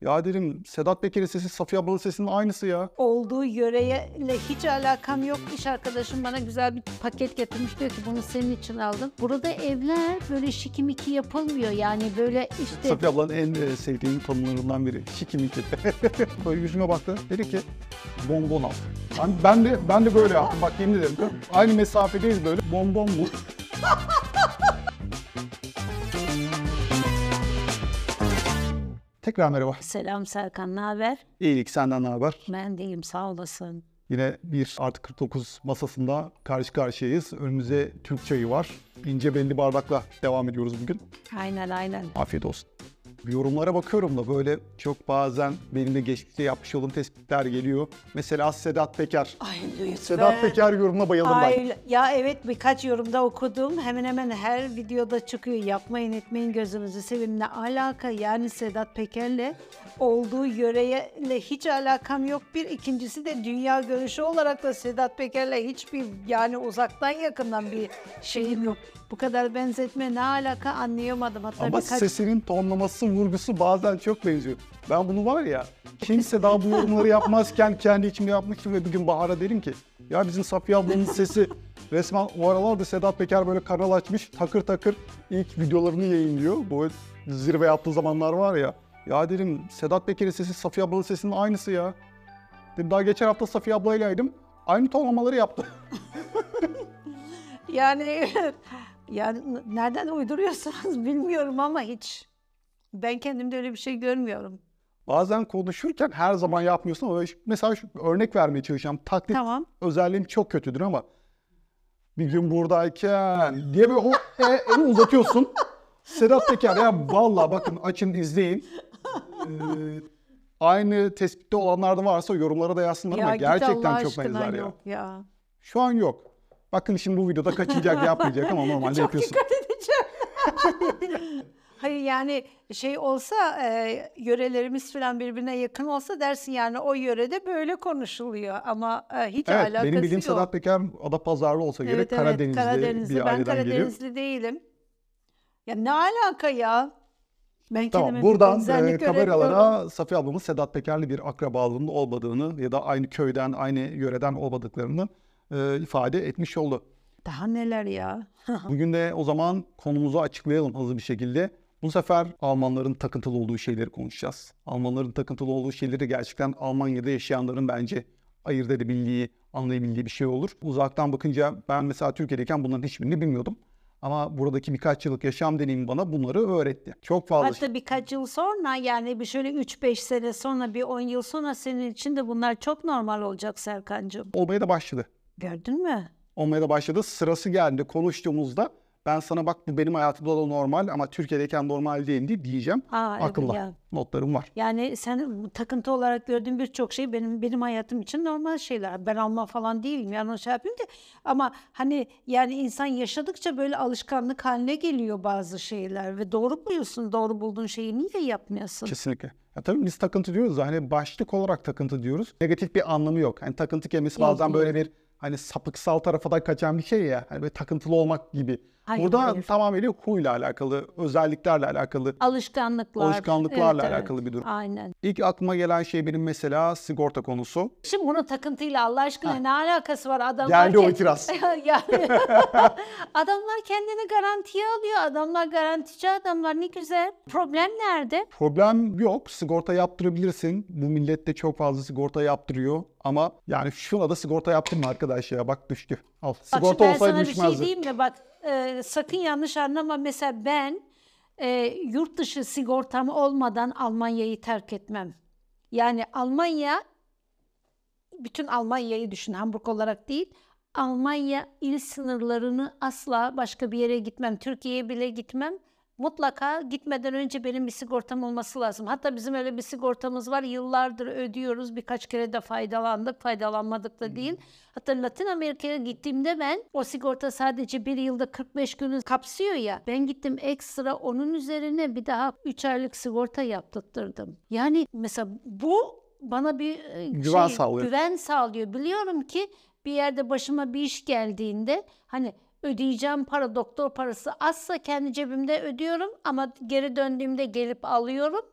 Ya dedim Sedat Peker'in sesi Safiye ablanın sesinin aynısı ya. Olduğu yöreyle hiç alakam yok. İş arkadaşım bana güzel bir paket getirmiş diyor ki bunu senin için aldım. Burada evler böyle şikimiki yapılmıyor. Yani böyle işte Safiye ablanın en e, sevdiğim tanımlarından biri. Şikimiki. böyle yüzüme baktı. Dedi ki bonbon al. Ben, ben de ben de böyle yaptım. Bak yemin ederim. Aynı mesafedeyiz böyle. Bonbon bu. Tekrar merhaba. selam Serkan ne haber? İyilik senden ne haber? Ben deyim sağ olasın. Yine bir artı 49 masasında karşı karşıyayız. Önümüzde Türk çayı var. İnce belli bardakla devam ediyoruz bugün. Aynen aynen. Afiyet olsun. Yorumlara bakıyorum da böyle çok bazen benim de geçmişte yapmış olduğum tespitler geliyor. Mesela Sedat Peker. Ay Sedat Peker yorumuna bayıldım ben. Ay, ya evet birkaç yorumda okudum. Hemen hemen her videoda çıkıyor. Yapmayın etmeyin gözünüzü seveyim. Ne alaka yani Sedat Peker'le olduğu yöreyle hiç alakam yok. Bir ikincisi de dünya görüşü olarak da Sedat Peker'le hiçbir yani uzaktan yakından bir şeyim yok. Bu kadar benzetme ne alaka anlayamadım. Hatta Ama birkaç sesinin tonlaması, vurgusu bazen çok benziyor. Ben bunu var ya, kimse daha bu yorumları yapmazken kendi içimde yapmıştım ve bir gün Bahar'a dedim ki ya bizim Safiye ablanın sesi resmen o aralarda Sedat Peker böyle kanal açmış takır takır ilk videolarını yayınlıyor. Bu zirve yaptığı zamanlar var ya. Ya dedim Sedat Peker'in sesi Safiye ablanın sesinin aynısı ya. Dedim daha geçen hafta Safiye ablaylaydım. Aynı tonlamaları yaptı. Yani yani nereden uyduruyorsanız bilmiyorum ama hiç ben kendimde öyle bir şey görmüyorum. Bazen konuşurken her zaman yapmıyorsun ama mesela şu örnek vermeye çalışacağım. Taklit Tamam. özelliğim çok kötüdür ama bir gün buradayken diye bir o e, eli uzatıyorsun. Sedat Peker ya vallahi bakın açın izleyin. Ee, aynı tespitte olanlar da varsa yorumlara da yazsınlar ama git gerçekten Allah çok aşkına benzer ya. yok ya. Şu an yok. Bakın şimdi bu videoda kaçacak yapmayacak ama normalde Çok yapıyorsun. dikkat edeceğim. Hayır yani şey olsa e, yörelerimiz falan birbirine yakın olsa dersin yani o yörede böyle konuşuluyor ama e, hiç Evet alakası benim bildiğim yok. Sedat Peker Adapazarlı olsa gerek Evet, evet, Karadenizli, Karadenizli. bir Ben aileden Karadenizli geliyor. değilim. Ya ne alaka ya? Ben Tamam buradan e, kameralara Safiye ablamın Sedat Peker'le bir akrabalığının olmadığını ya da aynı köyden, aynı yöreden olmadıklarını e, ifade etmiş oldu. Daha neler ya? Bugün de o zaman konumuzu açıklayalım hızlı bir şekilde. Bu sefer Almanların takıntılı olduğu şeyleri konuşacağız. Almanların takıntılı olduğu şeyleri gerçekten Almanya'da yaşayanların bence ayırt edebildiği, anlayabildiği bir şey olur. Uzaktan bakınca ben mesela Türkiye'deyken bunların hiçbirini bilmiyordum. Ama buradaki birkaç yıllık yaşam deneyimi bana bunları öğretti. Çok fazla Hatta birkaç yıl sonra yani bir şöyle 3-5 sene sonra bir 10 yıl sonra senin için de bunlar çok normal olacak Serkan'cığım. olmaya da başladı. Gördün mü? olmaya da başladı. Sırası geldi konuştuğumuzda ben sana bak bu benim hayatımda da normal ama Türkiye'deyken normal değildi diyeceğim. Aa, evet Akılda ya. notlarım var. Yani sen takıntı olarak gördüğün birçok şey benim benim hayatım için normal şeyler. Ben Alman falan değilim yani o şey yapayım da ama hani yani insan yaşadıkça böyle alışkanlık haline geliyor bazı şeyler ve doğru buluyorsun doğru bulduğun şeyi niye yapmıyorsun? Kesinlikle. Ya tabii biz takıntı diyoruz da hani başlık olarak takıntı diyoruz. Negatif bir anlamı yok. Hani takıntı kelimesi bazen böyle bir hani sapıksal tarafa da kaçan bir şey ya. Hani böyle takıntılı olmak gibi. Hayır, Burada hayır. tamamıyla huyla alakalı, özelliklerle alakalı, Alışkanlıklar. alışkanlıklarla Evet, evet. alakalı bir durum. Aynen. İlk aklıma gelen şey benim mesela sigorta konusu. Şimdi bunun takıntıyla Allah aşkına ne alakası var? Adamlar Geldi o itiraz. yani adamlar kendini garantiye alıyor. Adamlar garantici adamlar ne güzel. Problem nerede? Problem yok. Sigorta yaptırabilirsin. Bu millet de çok fazla sigorta yaptırıyor. Ama yani şuna da sigorta yaptırma arkadaş ya. Bak düştü. Al. Bak Sigorta şimdi ben olsaydı sana bir şey düşmezdi. diyeyim mi? Bak e, sakın yanlış anlama. Mesela ben e, yurt dışı sigortam olmadan Almanya'yı terk etmem. Yani Almanya, bütün Almanya'yı düşün Hamburg olarak değil. Almanya il sınırlarını asla başka bir yere gitmem. Türkiye'ye bile gitmem. Mutlaka gitmeden önce benim bir sigortam olması lazım. Hatta bizim öyle bir sigortamız var. Yıllardır ödüyoruz. Birkaç kere de faydalandık. Faydalanmadık da değil. Hatta Latin Amerika'ya gittiğimde ben o sigorta sadece bir yılda 45 günü kapsıyor ya. Ben gittim ekstra onun üzerine bir daha 3 aylık sigorta yaptırttırdım. Yani mesela bu bana bir e, Güven şey, sağlıyor. güven sağlıyor. Biliyorum ki bir yerde başıma bir iş geldiğinde hani ödeyeceğim para doktor parası azsa kendi cebimde ödüyorum ama geri döndüğümde gelip alıyorum.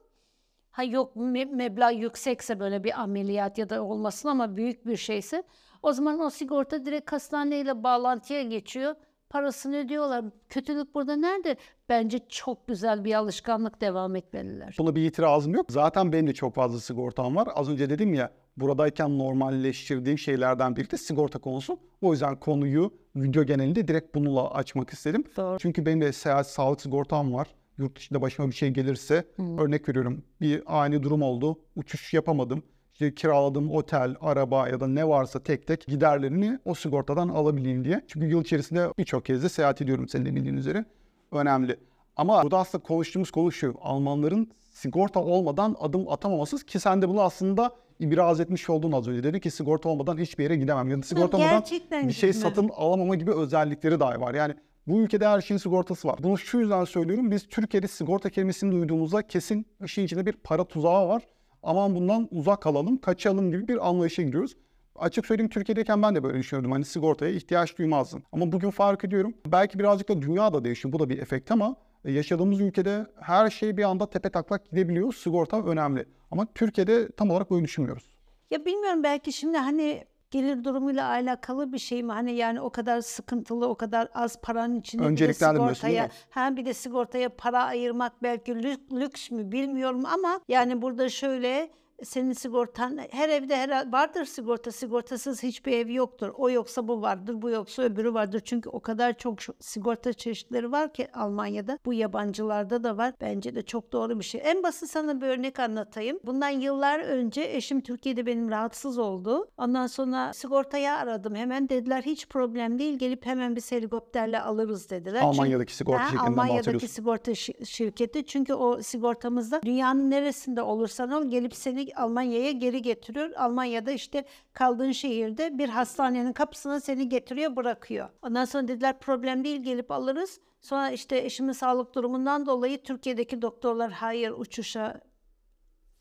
Ha yok me- meblağ yüksekse böyle bir ameliyat ya da olmasın ama büyük bir şeyse o zaman o sigorta direkt hastaneyle bağlantıya geçiyor. Parasını ödüyorlar. Kötülük burada nerede? Bence çok güzel bir alışkanlık devam etmeliler. Buna bir itirazım yok. Zaten benim de çok fazla sigortam var. Az önce dedim ya buradayken normalleştirdiğim şeylerden biri de sigorta konusu. O yüzden konuyu video genelinde direkt bununla açmak istedim. Doğru. Çünkü benim de seyahat sağlık sigortam var. Yurt dışında başıma bir şey gelirse örnek veriyorum bir ani durum oldu. Uçuş yapamadım. İşte kiraladığım otel, araba ya da ne varsa tek tek giderlerini o sigortadan alabileyim diye. Çünkü yıl içerisinde birçok kez de seyahat ediyorum senin de bildiğin üzere. Önemli. Ama burada aslında konuştuğumuz konu şu. Almanların sigorta olmadan adım atamaması ki sen de bunu aslında ibraz etmiş oldun az önce. Dedi ki sigorta olmadan hiçbir yere gidemem. Ya da sigorta olmadan gerçekten bir şey gitmem. satın alamama gibi özellikleri dahi var. Yani bu ülkede her şeyin sigortası var. Bunu şu yüzden söylüyorum. Biz Türkiye'de sigorta kelimesini duyduğumuzda kesin işin içinde bir para tuzağı var. Aman bundan uzak kalalım, kaçalım gibi bir anlayışa giriyoruz. Açık söyleyeyim Türkiye'deyken ben de böyle düşünüyordum. Hani sigortaya ihtiyaç duymazdım. Ama bugün fark ediyorum. Belki birazcık da dünya da değişiyor. Bu da bir efekt ama yaşadığımız ülkede her şey bir anda tepe taklak gidebiliyor. Sigorta önemli. Ama Türkiye'de tam olarak böyle düşünmüyoruz. Ya bilmiyorum belki şimdi hani gelir durumuyla alakalı bir şey mi? Hani yani o kadar sıkıntılı, o kadar az paranın içinde bir de sigortaya, ha bir de sigortaya para ayırmak belki lü- lüks mü bilmiyorum ama yani burada şöyle senin sigortan her evde her vardır sigorta sigortasız hiçbir ev yoktur. O yoksa bu vardır, bu yoksa öbürü vardır. Çünkü o kadar çok sigorta çeşitleri var ki Almanya'da. Bu yabancılarda da var. Bence de çok doğru bir şey. En basit sana bir örnek anlatayım. Bundan yıllar önce eşim Türkiye'de benim rahatsız oldu. Ondan sonra sigortaya aradım. Hemen dediler hiç problem değil. Gelip hemen bir helikopterle alırız dediler. Çünkü- Almanya'daki sigorta Ha, şirketinden Almanya'daki sigorta şi- şirketi. Çünkü o sigortamızda dünyanın neresinde olursan ol gelip seni Almanya'ya geri getiriyor. Almanya'da işte kaldığın şehirde bir hastanenin kapısına seni getiriyor bırakıyor. Ondan sonra dediler problem değil gelip alırız. Sonra işte eşimin sağlık durumundan dolayı Türkiye'deki doktorlar hayır uçuşa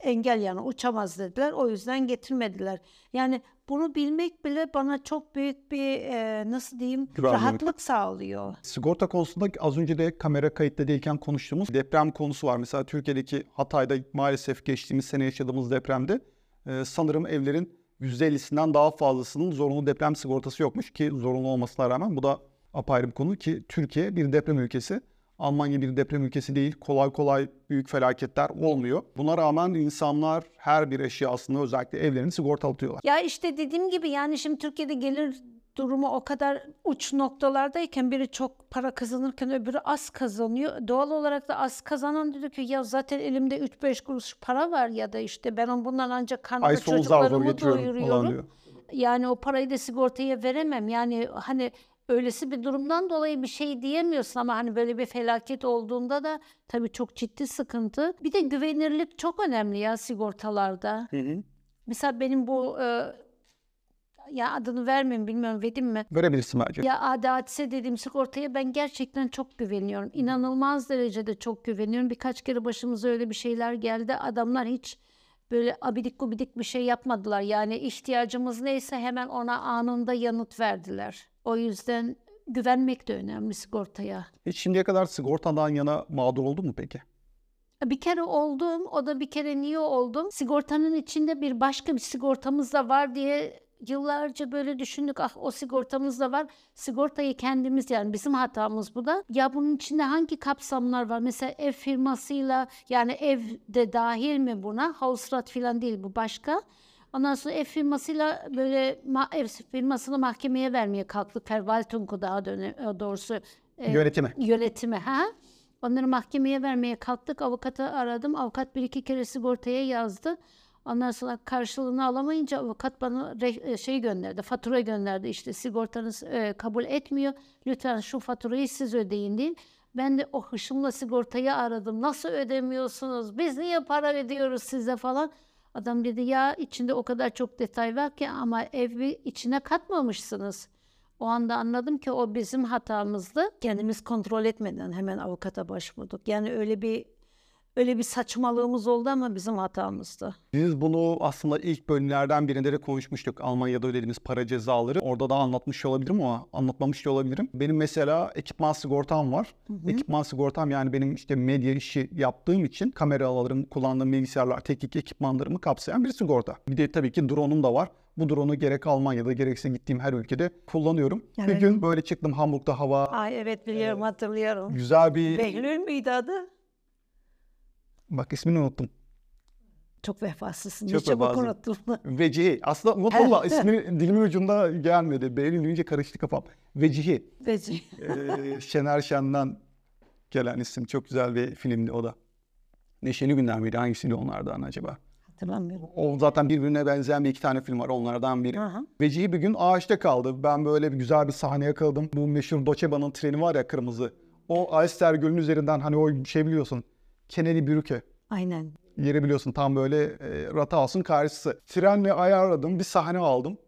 engel yani uçamaz dediler. O yüzden getirmediler. Yani bunu bilmek bile bana çok büyük bir e, nasıl diyeyim Güvenlik. rahatlık sağlıyor. Sigorta konusunda az önce de kamera kayıtta değilken konuştuğumuz deprem konusu var. Mesela Türkiye'deki Hatay'da maalesef geçtiğimiz sene yaşadığımız depremde e, sanırım evlerin %50'sinden daha fazlasının zorunlu deprem sigortası yokmuş ki zorunlu olmasına rağmen bu da apayrı bir konu ki Türkiye bir deprem ülkesi. Almanya bir deprem ülkesi değil. Kolay kolay büyük felaketler olmuyor. Buna rağmen insanlar her bir eşyasını özellikle evlerini sigortalatıyorlar. Ya işte dediğim gibi yani şimdi Türkiye'de gelir durumu o kadar uç noktalardayken biri çok para kazanırken öbürü az kazanıyor. Doğal olarak da az kazanan dedi ki ya zaten elimde 3-5 kuruş para var ya da işte ben bundan ancak karnımda çocuklarımı doyuruyorum. Yani o parayı da sigortaya veremem. Yani hani öylesi bir durumdan dolayı bir şey diyemiyorsun ama hani böyle bir felaket olduğunda da tabii çok ciddi sıkıntı. Bir de güvenirlik çok önemli ya sigortalarda. Mesela benim bu e, ya adını vermeyeyim bilmiyorum verdim mi? Verebilirsin bence. Ya Adi Hadise dediğim sigortaya ben gerçekten çok güveniyorum. İnanılmaz derecede çok güveniyorum. Birkaç kere başımıza öyle bir şeyler geldi. Adamlar hiç böyle abidik gubidik bir şey yapmadılar. Yani ihtiyacımız neyse hemen ona anında yanıt verdiler. O yüzden güvenmek de önemli sigortaya. Hiç şimdiye kadar sigortadan yana mağdur oldun mu peki? Bir kere oldum. O da bir kere niye oldum? Sigortanın içinde bir başka bir sigortamız da var diye yıllarca böyle düşündük. Ah o sigortamız da var. Sigortayı kendimiz yani bizim hatamız bu da. Ya bunun içinde hangi kapsamlar var? Mesela ev firmasıyla yani ev de dahil mi buna? Hausrat falan değil bu başka. Ondan sonra ev firmasıyla böyle ev firmasını mahkemeye vermeye kalktık. Verwaltung'u daha döne- doğrusu e, Yönetimi. yönetimi ha. Onları mahkemeye vermeye kalktık. Avukatı aradım. Avukat bir iki kere sigortaya yazdı. Ondan sonra karşılığını alamayınca avukat bana e, şey gönderdi, fatura gönderdi. İşte sigortanız e, kabul etmiyor. Lütfen şu faturayı siz ödeyin deyin. Ben de o hışımla sigortayı aradım. Nasıl ödemiyorsunuz? Biz niye para ödüyoruz size falan. Adam dedi ya içinde o kadar çok detay var ki ama evi içine katmamışsınız. O anda anladım ki o bizim hatamızdı. Kendimiz kontrol etmeden hemen avukata başvurduk. Yani öyle bir Öyle bir saçmalığımız oldu ama bizim hatamızdı. Biz bunu aslında ilk bölümlerden birinde de konuşmuştuk. Almanya'da ödediğimiz para cezaları. Orada da anlatmış olabilirim ama anlatmamış da olabilirim. Benim mesela ekipman sigortam var. Ekipman sigortam yani benim işte medya işi yaptığım için kameralarım, kullandığım bilgisayarlar, teknik ekipmanlarımı kapsayan bir sigorta. Bir de tabii ki drone'um da var. Bu drone'u gerek Almanya'da gerekse gittiğim her ülkede kullanıyorum. Bir Evet. gün böyle çıktım Hamburg'da hava Ay evet biliyorum hatırlıyorum. güzel bir... Behlül müydü adı? Bak ismini unuttum. Çok vefasızsın. Çok çabuk vefasızım. unuttun. Vecihi. Aslında unuttum da ismi dilimin ucunda gelmedi. Beğeni duyunca karıştı kafam. Vecihi. Beci. Ee, Şener Şen'den gelen isim. Çok güzel bir filmdi o da. Neşeli Günler miydi? Hangisiydi onlardan acaba? Hatırlamıyorum. O zaten birbirine benzeyen bir iki tane film var. Onlardan biri. Aha. Vecihi bir gün ağaçta kaldı. Ben böyle bir güzel bir sahne yakaladım. Bu meşhur Doçeba'nın treni var ya kırmızı. O Alster Gölü'nün üzerinden hani o şey biliyorsun. Kennedy Brücke. Aynen. Yeri biliyorsun tam böyle e, Rathhaus'un karşısı. Trenle ayarladım bir sahne aldım.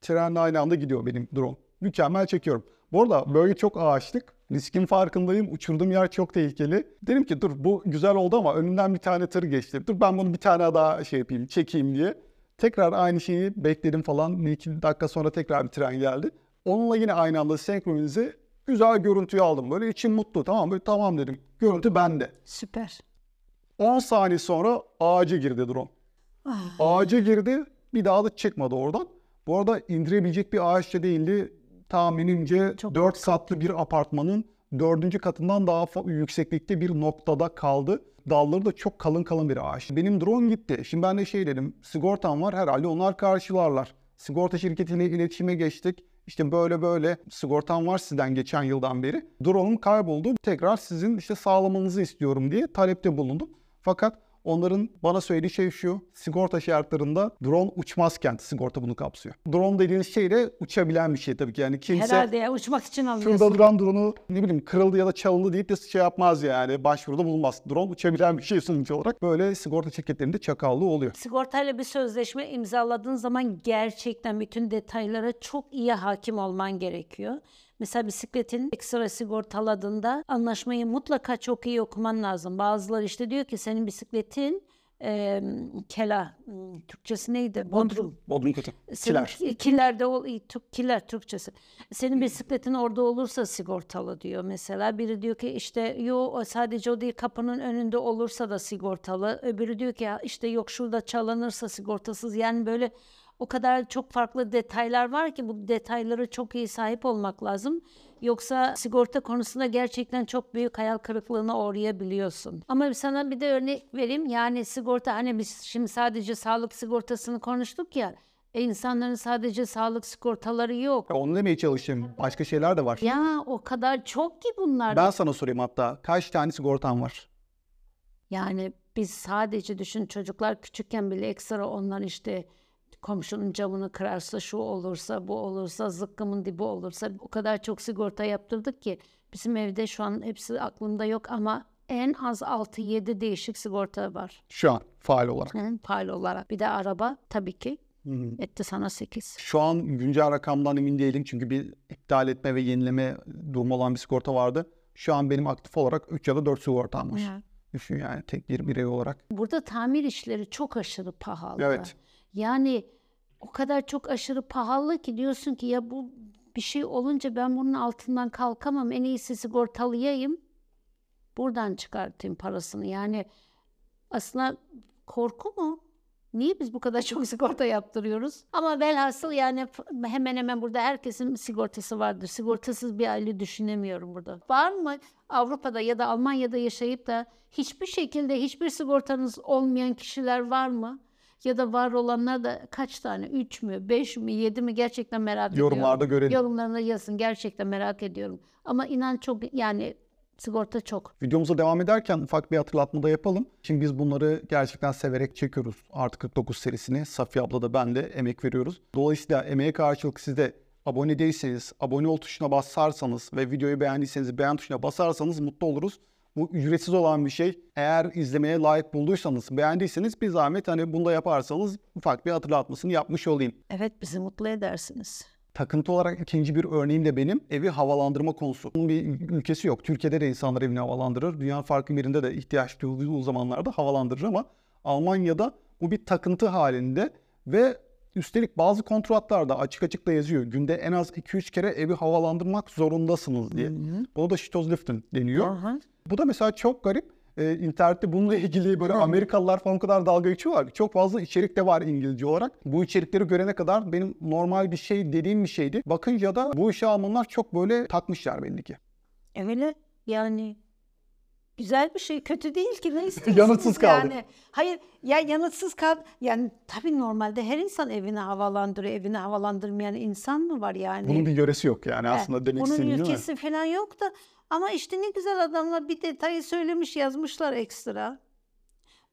Trenle aynı anda gidiyor benim drone. Mükemmel çekiyorum. Bu arada böyle çok ağaçlık. Riskin farkındayım. Uçurduğum yer çok tehlikeli. Dedim ki dur bu güzel oldu ama önünden bir tane tır geçti. Dur ben bunu bir tane daha şey yapayım, çekeyim diye. Tekrar aynı şeyi bekledim falan. Bir iki dakika sonra tekrar bir tren geldi. Onunla yine aynı anda senkronize güzel görüntüyü aldım. Böyle içim mutlu tamam mı? Tamam dedim. Görüntü bende. Süper. 10 saniye sonra ağaca girdi drone. Ah. Ağaca girdi bir daha da çıkmadı oradan. Bu arada indirebilecek bir ağaçta değildi. Tahminimce Çok 4 katlı bir apartmanın dördüncü katından daha yükseklikte bir noktada kaldı. Dalları da çok kalın kalın bir ağaç. Benim drone gitti. Şimdi ben de şey dedim. Sigortam var herhalde onlar karşılarlar. Sigorta şirketiyle iletişime geçtik. İşte böyle böyle sigortam var sizden geçen yıldan beri. Drone'um kayboldu. Tekrar sizin işte sağlamanızı istiyorum diye talepte bulundum. Fakat onların bana söylediği şey şu. Sigorta şartlarında drone uçmazken sigorta bunu kapsıyor. Drone dediğiniz şey de uçabilen bir şey tabii ki. Yani kimse Herhalde ya uçmak için alıyorsun. şurada duran drone'u ne bileyim kırıldı ya da çalındı deyip de şey yapmaz yani. Başvuruda bulunmaz. Drone uçabilen bir şey sonuç olarak. Böyle sigorta şirketlerinde çakallığı oluyor. Sigortayla bir sözleşme imzaladığın zaman gerçekten bütün detaylara çok iyi hakim olman gerekiyor. Mesela bisikletin ekstra sigortaladığında anlaşmayı mutlaka çok iyi okuman lazım. Bazıları işte diyor ki senin bisikletin e, kela, hmm, Türkçesi neydi? Bodrum. Bodrum kötü. Kiler. ki- Kilerde ol, kiler Türkçesi. Senin bisikletin orada olursa sigortalı diyor mesela. Biri diyor ki işte yo sadece o değil kapının önünde olursa da sigortalı. Öbürü diyor ki işte yok şurada çalınırsa sigortasız. Yani böyle o kadar çok farklı detaylar var ki bu detaylara çok iyi sahip olmak lazım. Yoksa sigorta konusunda gerçekten çok büyük hayal kırıklığına uğrayabiliyorsun. Ama sana bir de örnek vereyim. Yani sigorta hani biz şimdi sadece sağlık sigortasını konuştuk ya. E insanların sadece sağlık sigortaları yok. Onu demeye çalışayım. Başka şeyler de var. Ya o kadar çok ki bunlar. Ben sana sorayım hatta. Kaç tane sigortan var? Yani biz sadece düşün çocuklar küçükken bile ekstra onlar işte komşunun camını kırarsa şu olursa bu olursa zıkkımın dibi olursa o kadar çok sigorta yaptırdık ki bizim evde şu an hepsi aklımda yok ama en az 6-7 değişik sigorta var. Şu an faal olarak. Hı, paylı olarak. Bir de araba tabii ki etti sana 8. Şu an güncel rakamdan emin değilim çünkü bir iptal etme ve yenileme durumu olan bir sigorta vardı. Şu an benim aktif olarak 3 ya da 4 sigortam var. Ya. Düşün yani tek bir birey olarak. Burada tamir işleri çok aşırı pahalı. Evet. Yani o kadar çok aşırı pahalı ki diyorsun ki ya bu bir şey olunca ben bunun altından kalkamam. En iyisi sigortalayayım. Buradan çıkartayım parasını. Yani aslında korku mu? Niye biz bu kadar çok sigorta yaptırıyoruz? Ama velhasıl yani hemen hemen burada herkesin sigortası vardır. Sigortasız bir aile düşünemiyorum burada. Var mı Avrupa'da ya da Almanya'da yaşayıp da hiçbir şekilde hiçbir sigortanız olmayan kişiler var mı? Ya da var olanlar da kaç tane? Üç mü, beş mi, yedi mi gerçekten merak ediyorum. Yorumlarda görelim. Yorumlarına yazın gerçekten merak ediyorum. Ama inan çok yani sigorta çok. Videomuza devam ederken ufak bir hatırlatma da yapalım. Şimdi biz bunları gerçekten severek çekiyoruz. Artı 49 serisini Safiye abla da ben de emek veriyoruz. Dolayısıyla emeğe karşılık siz de abone değilseniz, abone ol tuşuna basarsanız ve videoyu beğendiyseniz beğen tuşuna basarsanız mutlu oluruz. Bu ücretsiz olan bir şey. Eğer izlemeye layık bulduysanız, beğendiyseniz bir zahmet hani bunu da yaparsanız ufak bir hatırlatmasını yapmış olayım. Evet bizi mutlu edersiniz. takıntı olarak ikinci bir örneğim de benim evi havalandırma konusu. Bunun bir ülkesi yok. Türkiye'de de insanlar evini havalandırır. Dünyanın farklı birinde de ihtiyaç duyulduğu zamanlarda havalandırır ama Almanya'da bu bir takıntı halinde ve üstelik bazı kontratlarda açık açık da yazıyor. Günde en az 2-3 kere evi havalandırmak zorundasınız diye. Buna da Stoßlüften deniyor. Aha. Bu da mesela çok garip. Ee, internette bununla ilgili böyle Amerikalılar falan o kadar dalga geçiyorlar çok fazla içerik de var İngilizce olarak. Bu içerikleri görene kadar benim normal bir şey dediğim bir şeydi. Bakınca da bu işe Almanlar çok böyle takmışlar belli ki. Öyle yani güzel bir şey kötü değil ki ne istiyorsunuz Yanıtsız kaldı. yani. Hayır ya yanıtsız kal yani tabii normalde her insan evini havalandırıyor evini havalandırmayan insan mı var yani? Bunun bir yöresi yok yani aslında demek Bunun istediğim değil mi? ülkesi falan yok da ama işte ne güzel adamlar bir detayı söylemiş yazmışlar ekstra.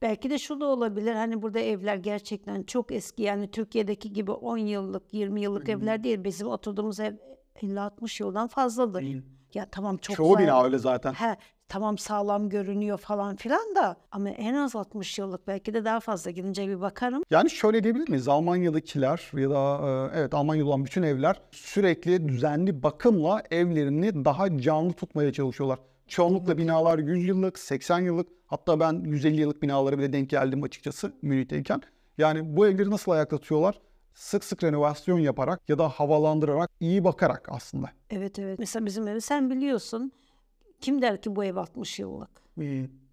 Belki de şu da olabilir hani burada evler gerçekten çok eski yani Türkiye'deki gibi 10 yıllık 20 yıllık evler değil bizim oturduğumuz ev 50-60 yıldan fazladır. Ya tamam çok Çoğu bina öyle zaten. He, tamam sağlam görünüyor falan filan da ama en az 60 yıllık belki de daha fazla gidince bir bakarım. Yani şöyle diyebilir miyiz? Almanya'dakiler ya da e, evet Almanya'da olan bütün evler sürekli düzenli bakımla evlerini daha canlı tutmaya çalışıyorlar. Çoğunlukla binalar 100 yıllık, 80 yıllık hatta ben 150 yıllık binalara bile denk geldim açıkçası Münih'teyken. Yani bu evleri nasıl ayakta tutuyorlar? Sık sık renovasyon yaparak ya da havalandırarak, iyi bakarak aslında. Evet evet. Mesela bizim evi sen biliyorsun. Kim der ki bu ev 60 yıllık?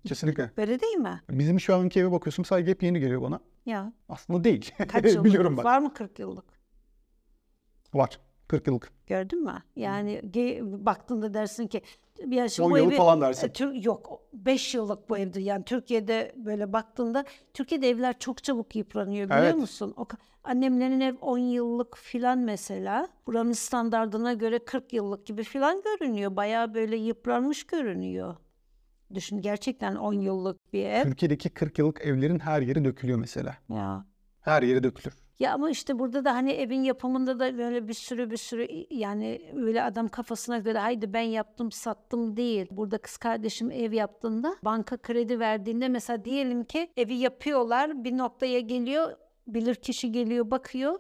Kesinlikle. Böyle değil mi? Bizim şu anki eve bakıyorsun sadece yeni geliyor bana. Ya Aslında değil. kaç yıllık? Biliyorum ben. Var mı 40 yıllık? Var. 40 yıllık. Gördün mü? Yani ge- baktığında dersin ki ya şu 10 bu yıllık evi falan dersin. e, Tür- yok 5 yıllık bu evdir. Yani Türkiye'de böyle baktığında Türkiye'de evler çok çabuk yıpranıyor biliyor Evet. musun? O ka- annemlerin ev 10 yıllık filan mesela. Buranın standardına göre 40 yıllık gibi filan görünüyor. Bayağı böyle yıpranmış görünüyor. Düşün gerçekten 10 yıllık bir ev. Türkiye'deki 40 yıllık evlerin her yeri dökülüyor mesela. Ya. Her yeri dökülür. Ya ama işte burada da hani evin yapımında da böyle bir sürü bir sürü yani öyle adam kafasına göre haydi ben yaptım sattım değil. Burada kız kardeşim ev yaptığında banka kredi verdiğinde mesela diyelim ki evi yapıyorlar bir noktaya geliyor bilir kişi geliyor bakıyor.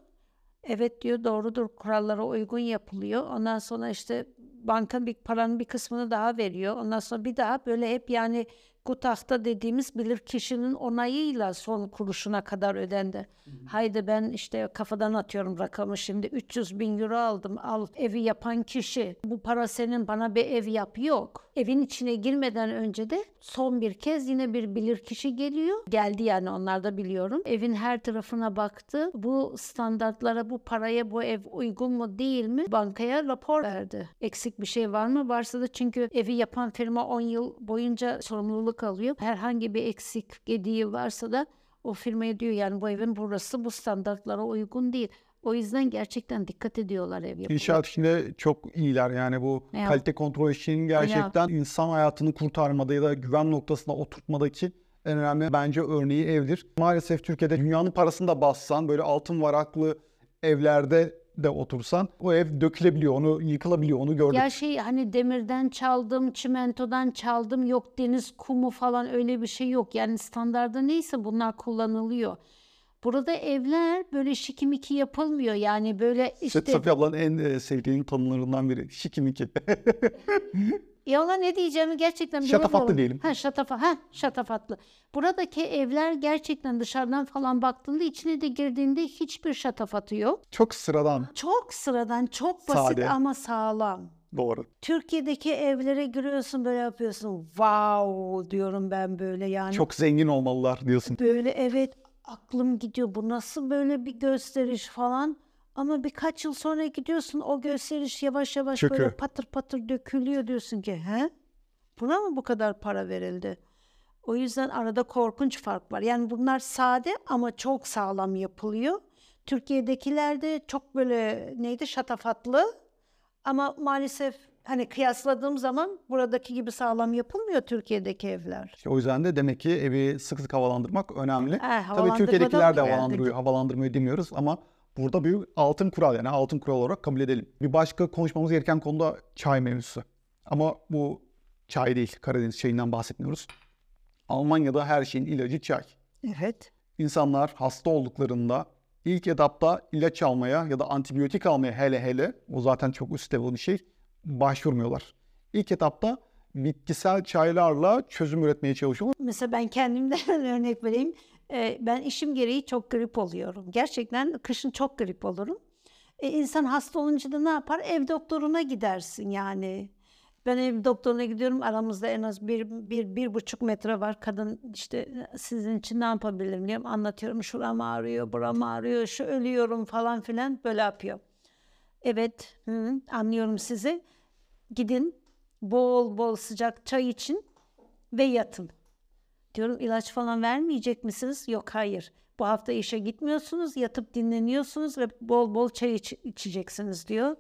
Evet diyor doğrudur kurallara uygun yapılıyor. Ondan sonra işte banka bir paranın bir kısmını daha veriyor. Ondan sonra bir daha böyle hep yani Gutach'ta dediğimiz bilir kişinin onayıyla son kuruşuna kadar ödendi. Haydi ben işte kafadan atıyorum rakamı şimdi. 300 bin euro aldım. Al evi yapan kişi. Bu para senin bana bir ev yap. Yok. Evin içine girmeden önce de son bir kez yine bir bilir kişi geliyor. Geldi yani onlar da biliyorum. Evin her tarafına baktı. Bu standartlara bu paraya bu ev uygun mu değil mi bankaya rapor verdi. Eksik bir şey var mı? Varsa da çünkü evi yapan firma 10 yıl boyunca sorumluluk alıyor. Herhangi bir eksik gediği varsa da o firmaya diyor yani bu evin burası bu standartlara uygun değil. O yüzden gerçekten dikkat ediyorlar ev yapımına. İnşaat işinde çok iyiler yani bu Ya. kalite kontrol işinin gerçekten insan hayatını kurtarmada ya da güven noktasına oturtmadaki en önemli bence örneği evdir. Maalesef Türkiye'de dünyanın parasını da bassan böyle altın varaklı evlerde de otursan o ev dökülebiliyor, onu yıkılabiliyor, onu gördük. Ya şey hani demirden çaldım, çimentodan çaldım, yok deniz kumu falan öyle bir şey yok. Yani standarda neyse bunlar kullanılıyor. Burada evler böyle şikimiki yapılmıyor. Yani böyle işte Safiye ablanın en e, sevdiğim tanımlarından biri. Şikimiki. ya ona ne diyeceğimi gerçekten Şatafatlı bilemiyorum. diyelim. Ha şatafa, ha şatafatlı. Buradaki evler gerçekten dışarıdan falan baktığında içine de girdiğinde hiçbir şatafatı yok. çok sıradan. Çok sıradan, çok basit Sade. ama sağlam. Doğru. Türkiye'deki evlere giriyorsun böyle yapıyorsun. Wow diyorum ben böyle yani. Çok zengin olmalılar diyorsun. Böyle evet aklım gidiyor. Bu nasıl böyle bir gösteriş falan. Ama birkaç yıl sonra gidiyorsun o gösteriş yavaş yavaş böyle Çöküyor. patır patır dökülüyor diyorsun ki he? Buna mı bu kadar para verildi? O yüzden arada korkunç fark var. Yani bunlar sade ama çok sağlam yapılıyor. Türkiye'dekiler de çok böyle neydi şatafatlı ama maalesef hani kıyasladığım zaman buradaki gibi sağlam yapılmıyor Türkiye'deki evler. O yüzden de demek ki evi sık sık havalandırmak önemli. Tabii havalandırmadan Türkiye'dekiler de havalandırıyor, havalandırmıyor demiyoruz ama burada bir altın kural yani altın kural olarak kabul edelim. Bir başka konuşmamız gereken konu da çay mevzusu. Ama bu çay değil, Karadeniz çayından bahsetmiyoruz. Almanya'da her şeyin ilacı çay. Evet. İnsanlar hasta olduklarında ilk etapta ilaç almaya ya da antibiyotik almaya hele hele o zaten çok üst level bir şey başvurmuyorlar. İlk etapta bitkisel çaylarla çözüm üretmeye çalışıyorlar. Mesela ben kendimden örnek vereyim. Ee, ben işim gereği çok grip oluyorum. Gerçekten kışın çok grip olurum. E, insan hasta olunca da ne yapar? Ev doktoruna gidersin yani. Ben ev doktoruna gidiyorum. Aramızda en az bir, bir, bir buçuk metre var. Kadın işte sizin için ne yapabilirim diyorum. Anlatıyorum. Şuram ağrıyor, buram ağrıyor, şu ölüyorum falan filan. Böyle yapıyor. Evet, hı, anlıyorum sizi. Gidin bol bol sıcak çay için ve yatın. Diyorum ilaç falan vermeyecek misiniz? Yok hayır. Bu hafta işe gitmiyorsunuz, yatıp dinleniyorsunuz ve bol bol çay iç- içeceksiniz diyor.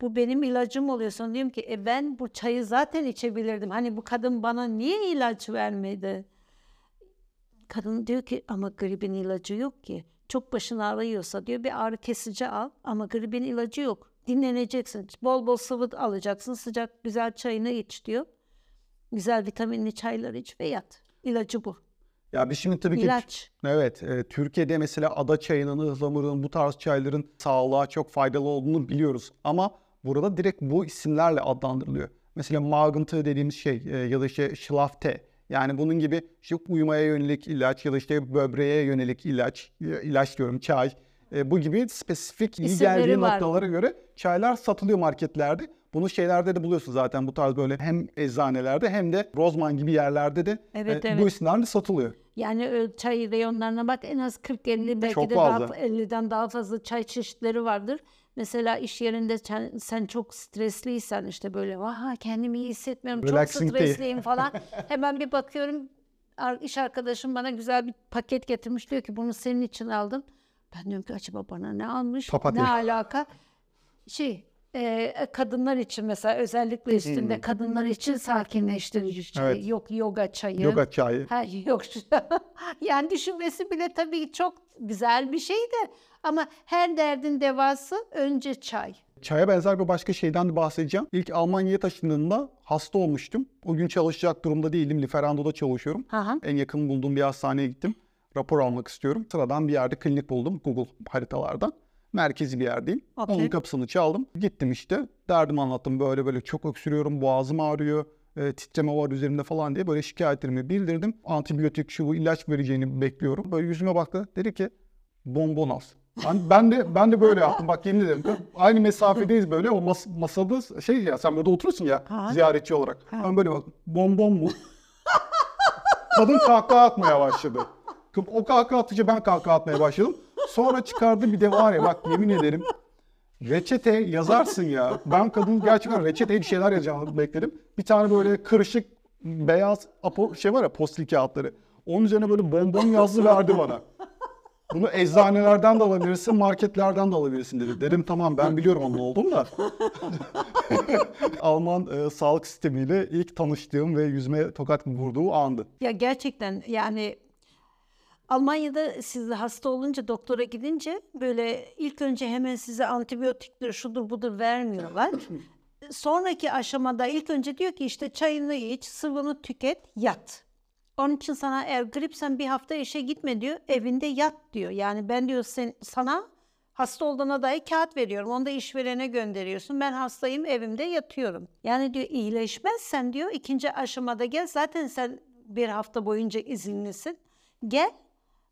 Bu benim ilacım oluyor. Sonra diyorum ki e ben bu çayı zaten içebilirdim. Hani bu kadın bana niye ilaç vermedi? Kadın diyor ki ama gribin ilacı yok ki. Çok başın ağrıyorsa diyor bir ağrı kesici al ama gribin ilacı yok. Dinleneceksin. Bol bol sıvı alacaksın. Sıcak güzel çayını iç diyor. Güzel vitaminli çaylar iç ve yat. İlacı bu. Ya biz şimdi tabii ki İlaç. Evet, e, Türkiye'de mesela ada çayının, ıhlamurun, bu tarz çayların sağlığa çok faydalı olduğunu biliyoruz. Ama burada direkt bu isimlerle adlandırılıyor. Mesela magıntı dediğimiz şey e, ya da işte şılafte. Yani bunun gibi işte uyumaya yönelik ilaç ya da işte böbreğe yönelik ilaç, e, ilaç diyorum çay. E, bu gibi spesifik iyi İsimleri geldiği var. noktalara göre çaylar satılıyor marketlerde. Bunu şeylerde de buluyorsun zaten bu tarz böyle hem eczanelerde hem de Rozman gibi yerlerde de Evet, e, evet. bu isimlerle satılıyor. Yani ö, çay reyonlarına bak en az 40-50 belki Çok de daha fazla. fa- 50'den daha fazla çay çeşitleri vardır. Mesela iş yerinde sen, sen çok stresliysen işte böyle vah kendimi iyi hissetmiyorum Relaxing çok tea." stresliyim falan. Hemen bir bakıyorum iş arkadaşım bana güzel bir paket getirmiş diyor ki bunu senin için aldım. Ben diyorum ki acaba bana ne almış? Papatya. Ne alaka? Şey e, kadınlar için mesela özellikle üstünde kadınlar için sakinleştirici çay. Evet. Yok yoga çayı. Yoga çayı. Ha yok. yani düşünmesi bile tabii çok güzel bir şey de ama her derdin devası önce çay. Çaya benzer bir başka şeyden de bahsedeceğim. İlk Almanya'ya taşındığımda hasta olmuştum. O gün çalışacak durumda değildim. Liferando'da çalışıyorum. Hı. En yakın bulduğum bir hastaneye gittim. Rapor almak istiyorum. Sıradan bir yerde klinik buldum Google haritalardan. Merkezi bir yerdeyim. Okey. Onun kapısını çaldım. Gittim işte. Derdimi anlattım. Böyle böyle çok öksürüyorum. Boğazım ağrıyor. e, titreme var üzerimde falan diye böyle şikayetlerimi bildirdim. Antibiyotik şu bu ilaç vereceğini bekliyorum. Böyle yüzüme baktı. Dedi ki bonbon al. Ben, ben de ben de böyle yaptım. Bak yemin ederim. Aynı mesafedeyiz böyle. O mas, masada şey ya sen burada oturursun ya Ha. ziyaretçi olarak. Ben böyle bak bonbon mu? Kadın kahkaha atmaya başladı. O kahkaha atınca ben kahkaha atmaya başladım. Sonra çıkardı bir de var ya bak yemin ederim reçete yazarsın ya. Ben kadın gerçekten reçeteye bir şeyler yazacağını bekledim. Bir tane böyle kırışık beyaz apo, şey var ya postil kağıtları. Onun üzerine böyle bonbon yazdı verdi bana. Bunu eczanelerden de alabilirsin, marketlerden de alabilirsin dedi. Dedim tamam ben biliyorum onun olduğunu da. Alman e, sağlık sistemiyle ilk tanıştığım ve yüzme tokat vurduğu andı. Ya gerçekten yani Almanya'da siz hasta olunca doktora gidince böyle ilk önce hemen size antibiyotiktir şudur budur vermiyorlar. Sonraki aşamada ilk önce diyor ki işte çayını iç, sıvını tüket, yat. Onun için sana eğer gripsen bir hafta işe gitme diyor, evinde yat diyor. Yani ben diyor sen, sana hasta olduğuna dair kağıt veriyorum. Onu da işverene gönderiyorsun. Ben hastayım evimde yatıyorum. Yani diyor iyileşmezsen diyor ikinci aşamada gel. Zaten sen bir hafta boyunca izinlisin. Gel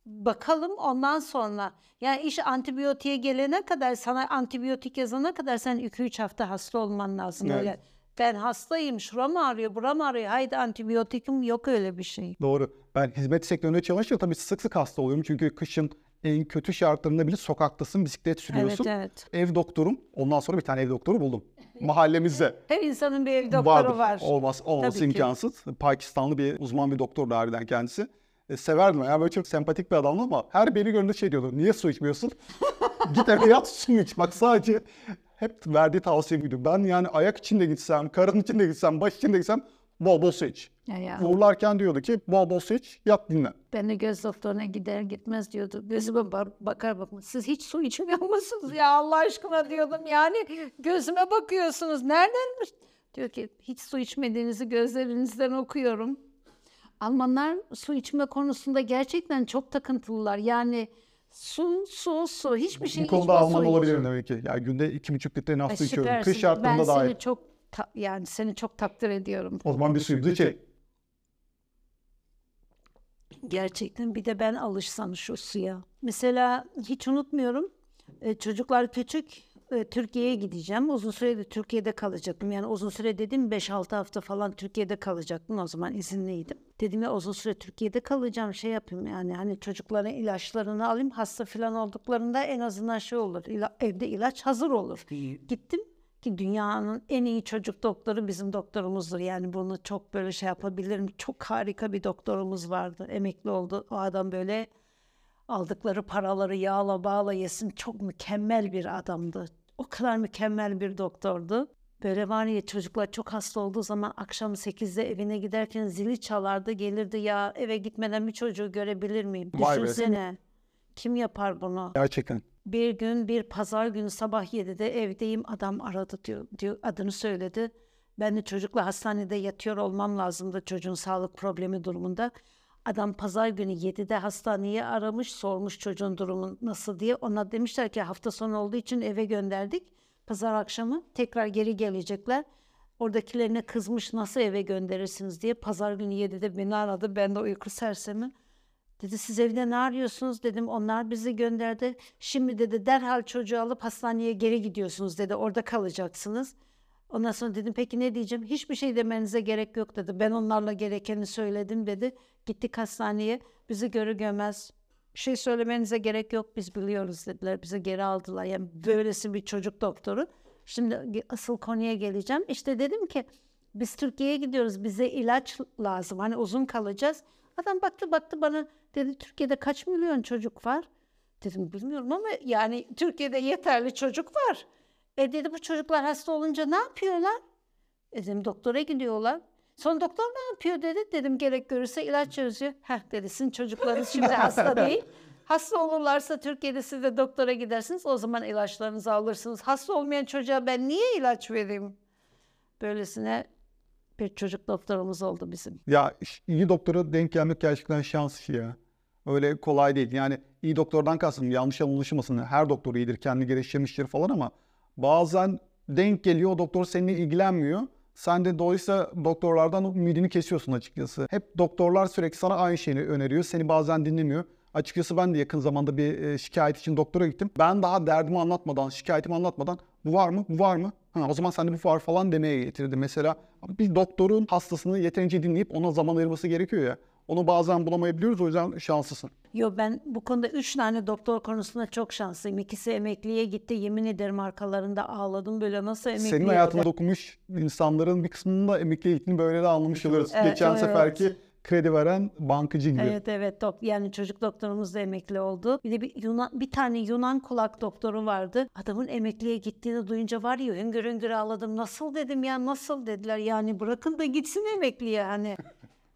bakalım ondan sonra. Yani iş antibiyotiğe gelene kadar sana antibiyotik yazana kadar sen 2-3 hafta hasta olman lazım. Evet. Öyle ben hastayım, şuram ağrıyor, buram ağrıyor. Haydi antibiyotikim yok öyle bir şey. Doğru. Ben hizmet sektöründe çalışınca tabii sık sık hasta oluyorum. Çünkü kışın en kötü şartlarında bile sokaktasın, bisiklet sürüyorsun. Evet, evet. Ev doktorum. Ondan sonra bir tane ev doktoru buldum. Mahallemizde. Her insanın bir ev doktoru Vardır. var. Olmaz, olması Tabii ki. imkansız. Pakistanlı bir uzman bir doktor harbiden kendisi. E, severdim. Yani böyle çok sempatik bir adamdı ama her beni gördüğünde şey diyordu. Niye su içmiyorsun? Git eve yat su iç. Bak sadece hep verdiği tavsiye buydu. Ben yani ayak için de gitsem, karın için de gitsem, baş için de gitsem bol bol su iç. Ya ya. Uğurlarken diyordu ki bol bol su iç, yat dinlen. Ben de göz doktoruna gider gitmez diyordu. Gözüme ba- bakar bakmaz. Siz hiç su içmiyor musunuz ya Allah aşkına diyordum. Yani gözüme bakıyorsunuz. Nereden? Diyor ki hiç su içmediğinizi gözlerinizden okuyorum. Almanlar su içme konusunda gerçekten çok takıntılılar. Yani Su, su, su. Hiçbir şey Bu konuda su Alman olabilirim demek ki. Yani günde iki buçuk litre Ay, nafta içiyorum. süpersin. Kış şartlarında ben dahil. seni çok ta- yani seni çok takdir ediyorum. O zaman bir suyumuzu içelim. Gerçekten bir de ben alışsam şu suya. Mesela hiç unutmuyorum. e, çocuklar küçük. e, Türkiye'ye gideceğim. Uzun süredir Türkiye'de kalacaktım. Yani uzun süre dedim 5-6 hafta falan Türkiye'de kalacaktım. O zaman izinliydim. Dedim ya uzun süre Türkiye'de kalacağım. Şey yapayım yani hani çocukların ilaçlarını alayım. Hasta falan olduklarında en azından şey olur. ila- evde ilaç hazır olur. Gittim ki dünyanın en iyi çocuk doktoru bizim doktorumuzdur. Yani bunu çok böyle şey yapabilirim. Çok harika bir doktorumuz vardı. Emekli oldu. O adam böyle aldıkları paraları yağla bağla yesin. Çok mükemmel bir adamdı. O kadar mükemmel bir doktordu. Böyle var ya çocuklar çok hasta olduğu zaman akşam 8'de evine giderken zili çalardı gelirdi ya eve gitmeden bir çocuğu görebilir miyim? Vay be. Düşünsene. Kim yapar bunu? Gerçekten. Bir gün bir pazar günü sabah 7'de evdeyim adam aradı diyor, diyor adını söyledi. Ben de çocukla hastanede yatıyor olmam lazımdı çocuğun sağlık problemi durumunda. Adam pazar günü 7'de hastaneye aramış sormuş çocuğun durumu nasıl diye. Ona demişler ki hafta sonu olduğu için eve gönderdik. Pazar akşamı tekrar geri gelecekler. Oradakilerine kızmış nasıl eve gönderirsiniz diye. Pazar günü 7'de beni aradı. Ben de uyku sersemi. Dedi siz evde ne arıyorsunuz dedim. Onlar bizi gönderdi. Şimdi dedi derhal çocuğu alıp hastaneye geri gidiyorsunuz dedi. Orada kalacaksınız. Ondan sonra dedim peki ne diyeceğim? Hiçbir şey demenize gerek yok dedi. Ben onlarla gerekeni söyledim dedi. Gittik hastaneye. Bizi görür görmez bir şey söylemenize gerek yok biz biliyoruz dediler. Bizi geri aldılar. Yani böylesi bir çocuk doktoru. Şimdi asıl konuya geleceğim. İşte dedim ki biz Türkiye'ye gidiyoruz. Bize ilaç lazım. Hani uzun kalacağız. Adam baktı baktı bana dedi Türkiye'de kaç milyon çocuk var? Dedim bilmiyorum ama yani Türkiye'de yeterli çocuk var. E dedi bu çocuklar hasta olunca ne yapıyorlar? E dedim doktora gidiyorlar. Sonra doktor ne yapıyor dedi. Dedim gerek görürse ilaç yazıyor. Heh dedi sizin çocuklarınız şimdi hasta değil. Hasta olurlarsa Türkiye'de siz de doktora gidersiniz. O zaman ilaçlarınızı alırsınız. Hasta olmayan çocuğa ben niye ilaç vereyim? Böylesine bir çocuk doktorumuz oldu bizim. Ya iyi doktora denk gelmek gerçekten şans işi ya. Öyle kolay değil. Yani iyi doktordan kastım yanlış anlaşılmasın. Her doktor iyidir, kendi geliştirmiştir falan ama bazen denk geliyor o doktor seninle ilgilenmiyor. Sen de dolayısıyla doktorlardan ümidini kesiyorsun açıkçası. Hep doktorlar sürekli sana aynı şeyi öneriyor. Seni bazen dinlemiyor. Açıkçası ben de yakın zamanda bir e, şikayet için doktora gittim. Ben daha derdimi anlatmadan, şikayetimi anlatmadan bu var mı, bu var mı? Ha, o zaman sende bu var falan demeye getirdi. Mesela bir doktorun hastasını yeterince dinleyip ona zaman ayırması gerekiyor ya. Onu bazen bulamayabiliyoruz o yüzden şanslısın. Yo ben bu konuda üç tane doktor konusunda çok şanslıyım. İkisi emekliye gitti. Yemin ederim arkalarında ağladım böyle nasıl emekli Senin hayatına dokunmuş insanların bir kısmının da emekliye gittiğini böyle de anlamış oluyoruz. Evet, Geçen evet. seferki kredi veren bankacı gibi. Evet evet dok yani çocuk doktorumuz da emekli oldu. Bir de bir Yunan bir tane Yunan kulak doktoru vardı. Adamın emekliye gittiğini duyunca var ya hüngür hüngür ağladım. Nasıl dedim ya nasıl dediler yani bırakın da gitsin emekliye hani.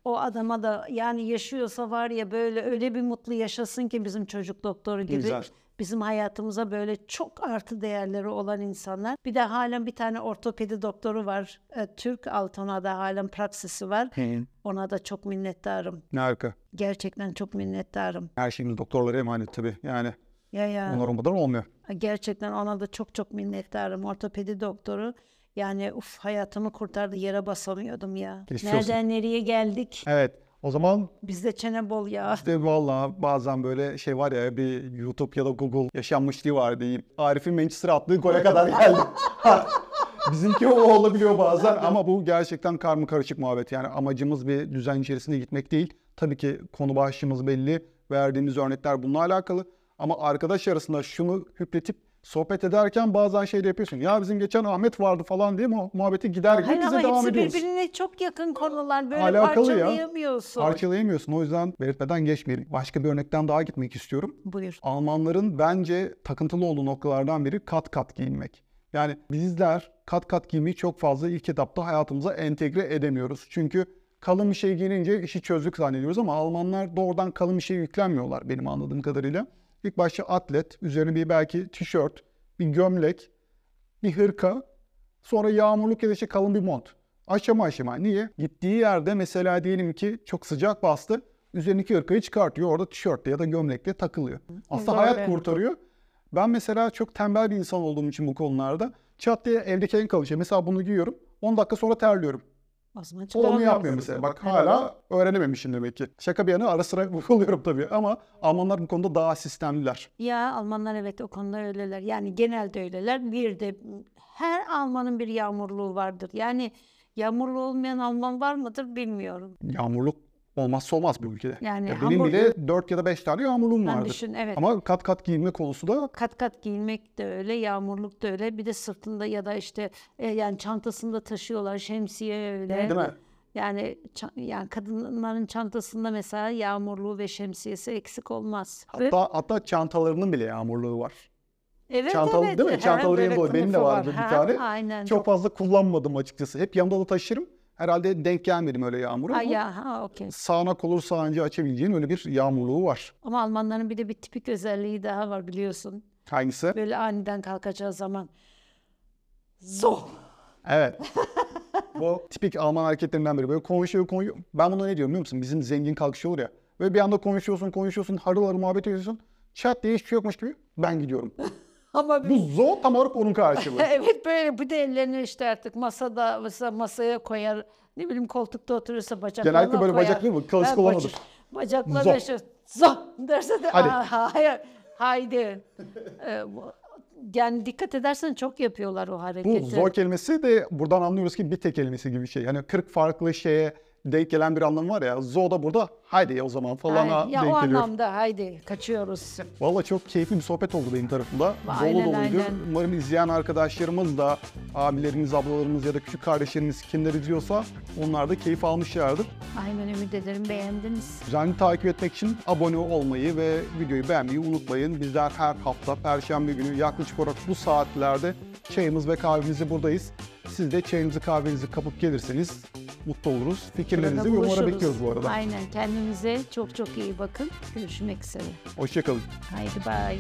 O adama da yani yaşıyorsa var ya böyle öyle bir mutlu yaşasın ki bizim çocuk doktoru gibi. Güzel. Bizim hayatımıza böyle çok artı değerleri olan insanlar. Bir de halen bir tane ortopedi doktoru var. e, Türk Altona'da halen praksisi var. Ona da çok minnettarım. Ne harika. Gerçekten çok minnettarım. Her şeyimiz doktorlara emanet tabii. Yani Ya ya. onlar olmadan olmuyor. Gerçekten ona da çok çok minnettarım. Ortopedi doktoru. Yani uf hayatımı kurtardı. Yere basamıyordum ya. Geçmiş olsun. Nereden nereye geldik? Evet. O zaman Bizde çene bol ya. işte valla bazen böyle şey var ya bir YouTube ya da Google yaşanmışlığı var diyeyim. Arif'in Manchester attığı gole kadar geldi. Ha, Bizimki o olabiliyor bazen ama bu gerçekten karma karışık muhabbet. Yani amacımız bir düzen içerisinde gitmek değil. Tabii ki konu başlığımız belli. Verdiğimiz örnekler bununla alakalı. Ama arkadaş arasında şunu hüpletip sohbet ederken bazen şey de yapıyorsun. Ya bizim geçen Ahmet vardı falan diye mu- muhabbeti gider gibi bize devam ediyoruz. birbirine çok yakın konular. Böyle Alakalı ya. parçalayamıyorsun. Parçalayamıyorsun. O yüzden belirtmeden geçmeyelim. Başka bir örnekten daha gitmek istiyorum. Buyur. Almanların bence takıntılı olduğu noktalardan biri kat kat giyinmek. Yani bizler kat kat giymeyi çok fazla ilk etapta hayatımıza entegre edemiyoruz. Çünkü kalın bir şey giyinince işi çözdük zannediyoruz ama Almanlar doğrudan kalın bir şey yüklenmiyorlar benim anladığım kadarıyla. İlk başta atlet, üzerine bir belki tişört, bir gömlek, bir hırka, sonra yağmurluk ya da işte kalın bir mont. Aşama aşama. Niye? Gittiği yerde mesela diyelim ki çok sıcak bastı. üzerindeki hırkayı çıkartıyor. Orada tişörtle ya da gömlekle takılıyor. Aslında Doğru. hayat kurtarıyor. Ben mesela çok tembel bir insan olduğum için bu konularda çat diye evdeki en kalın şey. Mesela bunu giyiyorum. 10 dakika sonra terliyorum. O zaman O onu yapmıyor mesela. Bak hala öğrenememişim demek ki. Şaka bir yana ara sıra oluyorum tabii ama Almanlar bu konuda daha sistemliler. Ya Almanlar evet o konuda öyleler. Yani genelde öyleler. Bir de her Almanın bir yağmurluğu vardır. Yani yağmurlu olmayan Alman var mıdır bilmiyorum. Yağmurluk olmazsa olmaz bu ülkede. Yani Ya benim bile 4 ya da 5 tane yağmurluğum Ben vardır. düşün evet. Ama kat kat giyinme konusu da Kat kat giyinmek de öyle, yağmurluk da öyle. Bir de sırtında ya da işte e, yani çantasında taşıyorlar. Şemsiye öyle. değil mi? Yani yani kadınların çantasında mesela yağmurluğu ve şemsiyesi eksik olmaz. Ve- Hatta, hatta çantalarının bile yağmurluğu var. evet, çantalı evet. değil mi? Yanında olur. Benim de vardı var. bir Ha, tane. Aynen. Çok fazla kullanmadım açıkçası. Hep yanımda da taşırım. Herhalde denk gelmedim öyle yağmura. Ha, ama ya, ha, okey. Sağanak olur sağancı açabileceğin öyle bir yağmurluğu var. Ama Almanların bir de bir tipik özelliği daha var biliyorsun. Hangisi? Böyle aniden kalkacağı zaman zo. Evet. Bu tipik Alman hareketlerinden biri. Böyle konuşuyor konuşuyor. Ben buna ne diyorum biliyor musun? Bizim zengin kalkışı olur ya. Böyle bir anda konuşuyorsun konuşuyorsun harıl harıl muhabbet ediyorsun. Çat diye hiçbir şey yokmuş gibi ben gidiyorum. Ama Bu bir zo tam olarak onun karşılığı. Evet böyle bir de ellerini işte artık masada mesela masaya koyar. Ne bileyim koltukta oturursa bacaklarına Genellikle böyle koyar. bacaklı mı? Klasik olan odur. Bacakla Zo. beşe zo derse de Hadi. "Aa, hayır haydi. Ee, bu- yani dikkat edersen çok yapıyorlar o Bu hareketi. zor kelimesi de buradan anlıyoruz ki bir tek kelimesi gibi bir şey. Yani 40 farklı şeye denk gelen bir anlam var ya. Zo da burada haydi ya o zaman falan Hayır, ya o geliyor. anlamda haydi kaçıyoruz. Valla çok keyifli bir sohbet oldu benim tarafımda. Aynen, Dolu doluydu. aynen. Umarım izleyen arkadaşlarımız da abilerimiz, ablalarımız ya da küçük kardeşlerimiz kimler izliyorsa onlar da keyif almışlardır. Aynen ümit ederim beğendiniz. Düzenli takip etmek için abone olmayı ve videoyu beğenmeyi unutmayın. Bizler her hafta Perşembe günü yaklaşık olarak bu saatlerde çayımız ve kahvemizi buradayız. Siz de çayınızı kahvenizi kapıp gelirseniz mutlu oluruz. Fikirlerinizi yorumlara bekliyoruz bu arada. Aynen kendinize çok çok iyi bakın. Görüşmek üzere. Hoşçakalın. Haydi bye.